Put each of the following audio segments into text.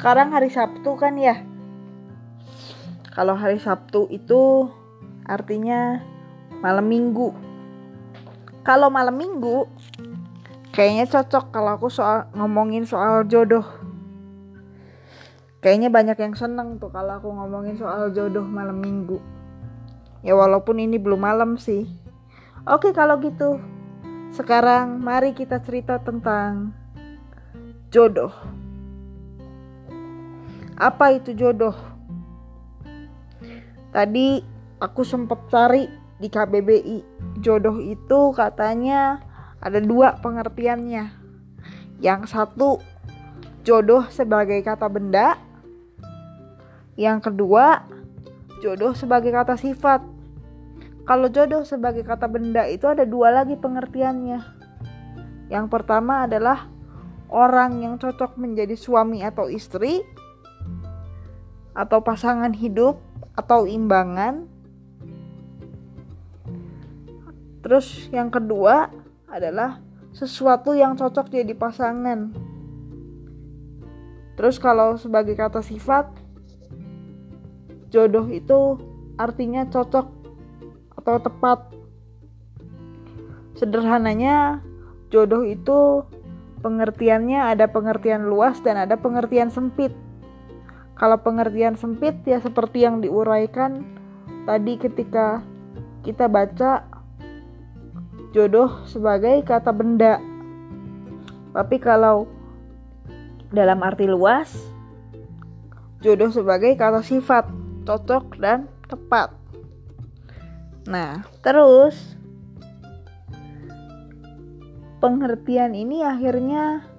sekarang hari Sabtu kan ya? Kalau hari Sabtu itu artinya malam minggu. Kalau malam minggu kayaknya cocok kalau aku soal ngomongin soal jodoh. Kayaknya banyak yang seneng tuh kalau aku ngomongin soal jodoh malam minggu. Ya walaupun ini belum malam sih. Oke kalau gitu. Sekarang mari kita cerita tentang jodoh apa itu jodoh? Tadi aku sempat cari di KBBI. Jodoh itu katanya ada dua pengertiannya. Yang satu jodoh sebagai kata benda. Yang kedua jodoh sebagai kata sifat. Kalau jodoh sebagai kata benda itu ada dua lagi pengertiannya. Yang pertama adalah orang yang cocok menjadi suami atau istri atau pasangan hidup atau imbangan. Terus yang kedua adalah sesuatu yang cocok jadi pasangan. Terus kalau sebagai kata sifat jodoh itu artinya cocok atau tepat. Sederhananya jodoh itu pengertiannya ada pengertian luas dan ada pengertian sempit. Kalau pengertian sempit ya seperti yang diuraikan tadi ketika kita baca jodoh sebagai kata benda. Tapi kalau dalam arti luas jodoh sebagai kata sifat, cocok dan tepat. Nah, terus pengertian ini akhirnya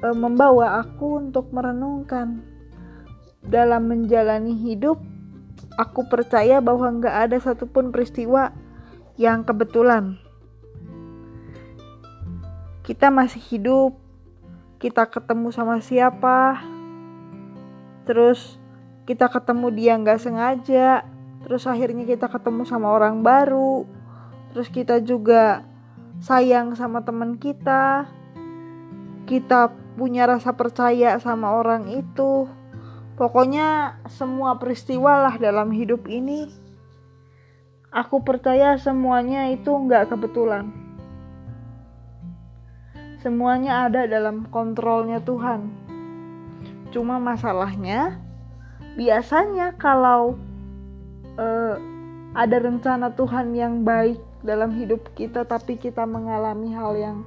e, membawa aku untuk merenungkan dalam menjalani hidup. Aku percaya bahwa nggak ada satupun peristiwa yang kebetulan. Kita masih hidup, kita ketemu sama siapa, terus kita ketemu dia nggak sengaja, terus akhirnya kita ketemu sama orang baru, terus kita juga sayang sama teman kita, kita punya rasa percaya sama orang itu. Pokoknya semua peristiwa lah dalam hidup ini. Aku percaya semuanya itu nggak kebetulan. Semuanya ada dalam kontrolnya Tuhan. Cuma masalahnya, biasanya kalau uh, ada rencana Tuhan yang baik dalam hidup kita, tapi kita mengalami hal yang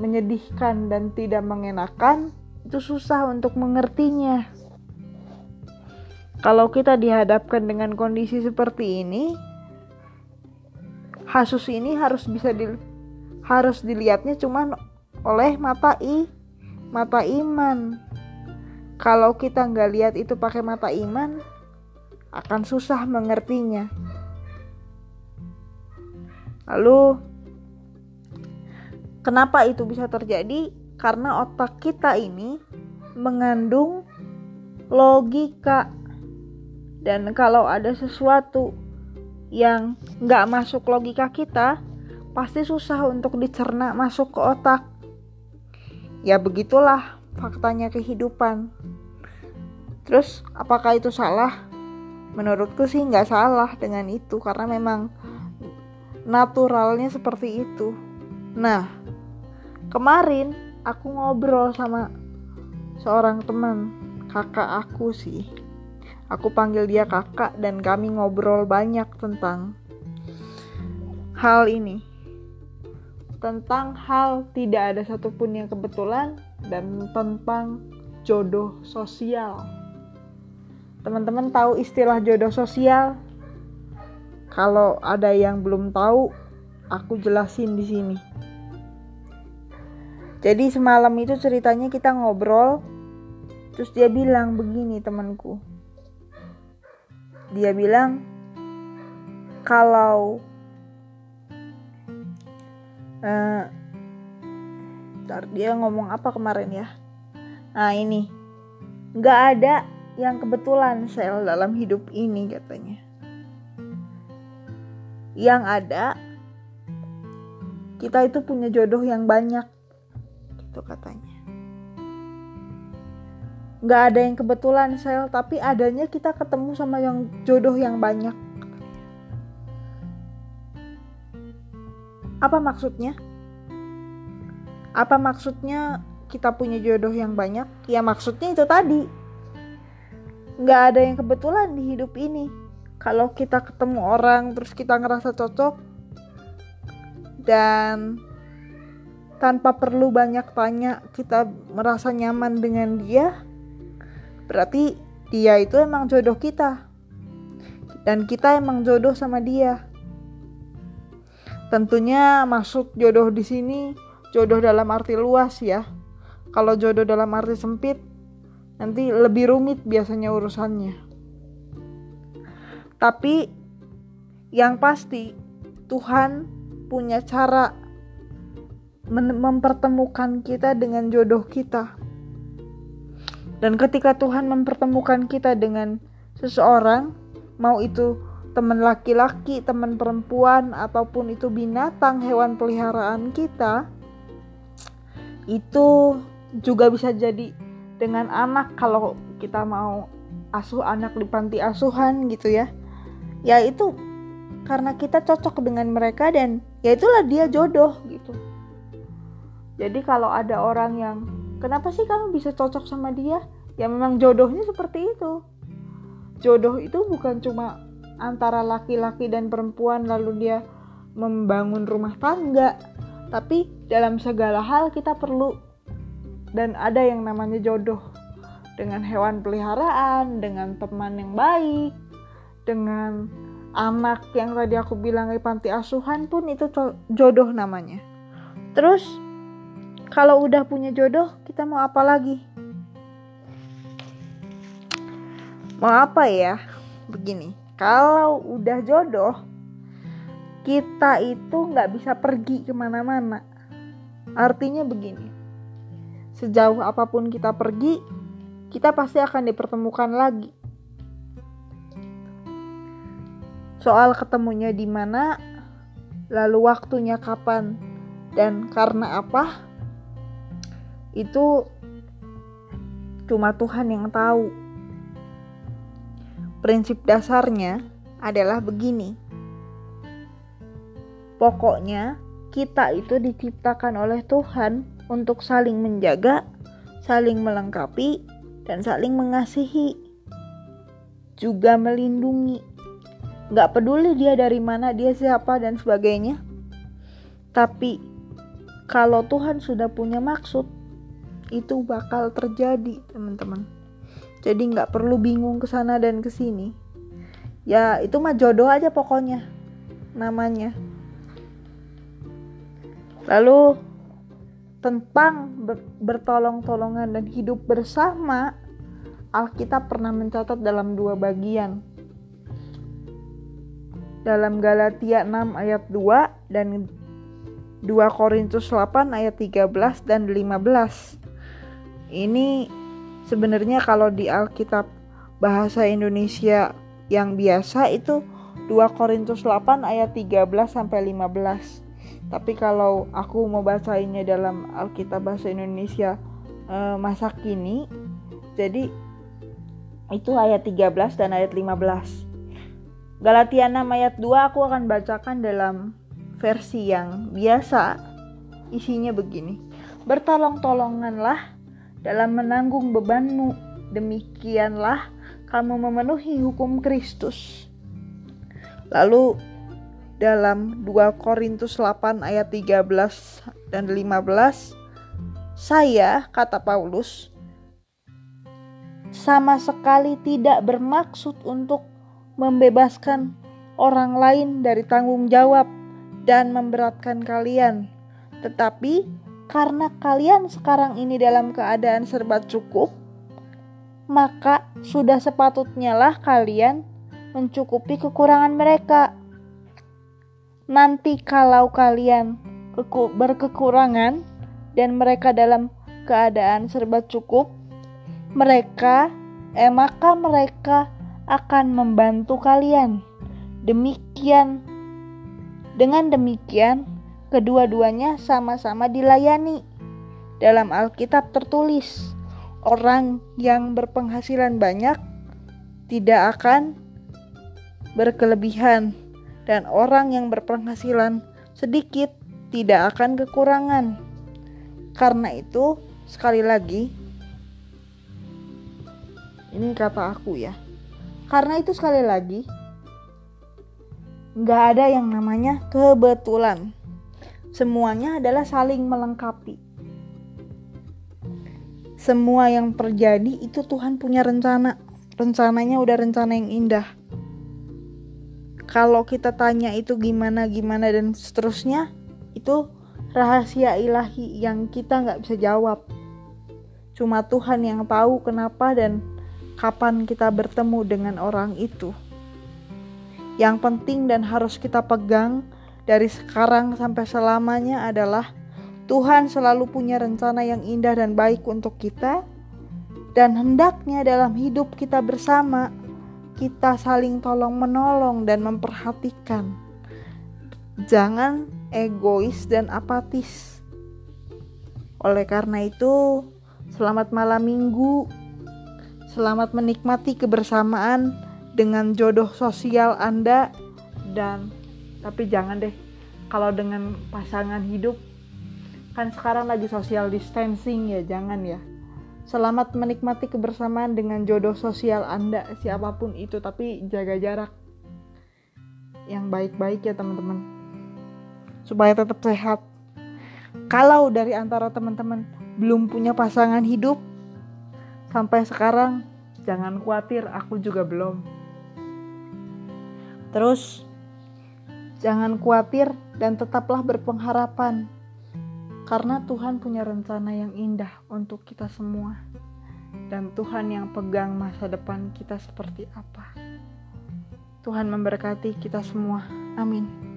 menyedihkan dan tidak mengenakan, itu susah untuk mengertinya. Kalau kita dihadapkan dengan kondisi seperti ini, kasus ini harus bisa di, harus dilihatnya cuman oleh mata i mata iman. Kalau kita nggak lihat itu pakai mata iman, akan susah mengertinya. Lalu Kenapa itu bisa terjadi? Karena otak kita ini mengandung logika. Dan kalau ada sesuatu yang nggak masuk logika kita, pasti susah untuk dicerna masuk ke otak. Ya begitulah faktanya kehidupan. Terus apakah itu salah? Menurutku sih nggak salah dengan itu karena memang naturalnya seperti itu. Nah, kemarin aku ngobrol sama seorang teman kakak aku sih. Aku panggil dia kakak dan kami ngobrol banyak tentang hal ini. Tentang hal tidak ada satupun yang kebetulan dan tentang jodoh sosial. Teman-teman tahu istilah jodoh sosial? Kalau ada yang belum tahu aku jelasin di sini jadi semalam itu ceritanya kita ngobrol terus dia bilang begini temanku. Dia bilang kalau uh, ntar dia ngomong apa kemarin ya? Nah ini nggak ada yang kebetulan sel dalam hidup ini katanya. Yang ada kita itu punya jodoh yang banyak itu katanya. Nggak ada yang kebetulan sel tapi adanya kita ketemu sama yang jodoh yang banyak. Apa maksudnya? Apa maksudnya kita punya jodoh yang banyak? Ya maksudnya itu tadi. Nggak ada yang kebetulan di hidup ini. Kalau kita ketemu orang terus kita ngerasa cocok dan tanpa perlu banyak tanya kita merasa nyaman dengan dia berarti dia itu emang jodoh kita. Dan kita emang jodoh sama dia. Tentunya maksud jodoh di sini jodoh dalam arti luas ya. Kalau jodoh dalam arti sempit nanti lebih rumit biasanya urusannya. Tapi yang pasti Tuhan punya cara mempertemukan kita dengan jodoh kita. Dan ketika Tuhan mempertemukan kita dengan seseorang, mau itu teman laki-laki, teman perempuan, ataupun itu binatang, hewan peliharaan kita, itu juga bisa jadi dengan anak kalau kita mau asuh anak di panti asuhan gitu ya. Ya itu karena kita cocok dengan mereka dan ya itulah dia jodoh gitu. Jadi kalau ada orang yang kenapa sih kamu bisa cocok sama dia? Ya memang jodohnya seperti itu. Jodoh itu bukan cuma antara laki-laki dan perempuan lalu dia membangun rumah tangga, tapi dalam segala hal kita perlu dan ada yang namanya jodoh dengan hewan peliharaan, dengan teman yang baik, dengan anak yang tadi aku bilang di panti asuhan pun itu jodoh namanya. Terus kalau udah punya jodoh, kita mau apa lagi? Mau apa ya? Begini, kalau udah jodoh, kita itu nggak bisa pergi ke mana-mana. Artinya begini, sejauh apa pun kita pergi, kita pasti akan dipertemukan lagi. Soal ketemunya di mana, lalu waktunya kapan, dan karena apa, itu cuma Tuhan yang tahu. Prinsip dasarnya adalah begini. Pokoknya kita itu diciptakan oleh Tuhan untuk saling menjaga, saling melengkapi, dan saling mengasihi. Juga melindungi. Gak peduli dia dari mana, dia siapa, dan sebagainya. Tapi kalau Tuhan sudah punya maksud, itu bakal terjadi teman-teman. Jadi nggak perlu bingung ke sana dan ke sini. Ya itu mah jodoh aja pokoknya namanya. Lalu tentang ber bertolong-tolongan dan hidup bersama Alkitab pernah mencatat dalam dua bagian. Dalam Galatia 6 ayat 2 dan 2 Korintus 8 ayat 13 dan 15 ini sebenarnya kalau di Alkitab bahasa Indonesia yang biasa itu 2 Korintus 8 ayat 13 sampai 15. Tapi kalau aku mau bacainnya dalam Alkitab bahasa Indonesia e, masa kini jadi itu ayat 13 dan ayat 15. Galatia 6 ayat 2 aku akan bacakan dalam versi yang biasa. Isinya begini. Bertolong-tolonganlah dalam menanggung bebanmu. Demikianlah kamu memenuhi hukum Kristus. Lalu dalam 2 Korintus 8 ayat 13 dan 15 saya kata Paulus sama sekali tidak bermaksud untuk membebaskan orang lain dari tanggung jawab dan memberatkan kalian tetapi karena kalian sekarang ini dalam keadaan serba cukup, maka sudah sepatutnya lah kalian mencukupi kekurangan mereka. Nanti kalau kalian berkekurangan dan mereka dalam keadaan serba cukup, mereka eh maka mereka akan membantu kalian. Demikian dengan demikian Kedua-duanya sama-sama dilayani. Dalam Alkitab tertulis, orang yang berpenghasilan banyak tidak akan berkelebihan dan orang yang berpenghasilan sedikit tidak akan kekurangan. Karena itu, sekali lagi, ini kata aku ya. Karena itu sekali lagi, nggak ada yang namanya kebetulan. Semuanya adalah saling melengkapi. Semua yang terjadi itu Tuhan punya rencana. Rencananya udah rencana yang indah. Kalau kita tanya itu gimana gimana dan seterusnya, itu rahasia ilahi yang kita nggak bisa jawab. Cuma Tuhan yang tahu kenapa dan kapan kita bertemu dengan orang itu. Yang penting dan harus kita pegang dari sekarang sampai selamanya adalah Tuhan selalu punya rencana yang indah dan baik untuk kita, dan hendaknya dalam hidup kita bersama kita saling tolong-menolong dan memperhatikan. Jangan egois dan apatis. Oleh karena itu, selamat malam Minggu. Selamat menikmati kebersamaan dengan jodoh sosial Anda dan tapi jangan deh kalau dengan pasangan hidup kan sekarang lagi social distancing ya jangan ya. Selamat menikmati kebersamaan dengan jodoh sosial anda siapa pun itu tapi jaga jarak. Yang baik-baik ya teman-teman. Supaya tetap sehat. Kalau dari antara teman-teman belum punya pasangan hidup sampai sekarang jangan khawatir aku juga belum. Terus jangan khawatir dan tetaplah berpengharapan karena Tuhan punya rencana yang indah untuk kita semua dan Tuhan yang pegang masa depan kita seperti apa. Tuhan memberkati kita semua. Amin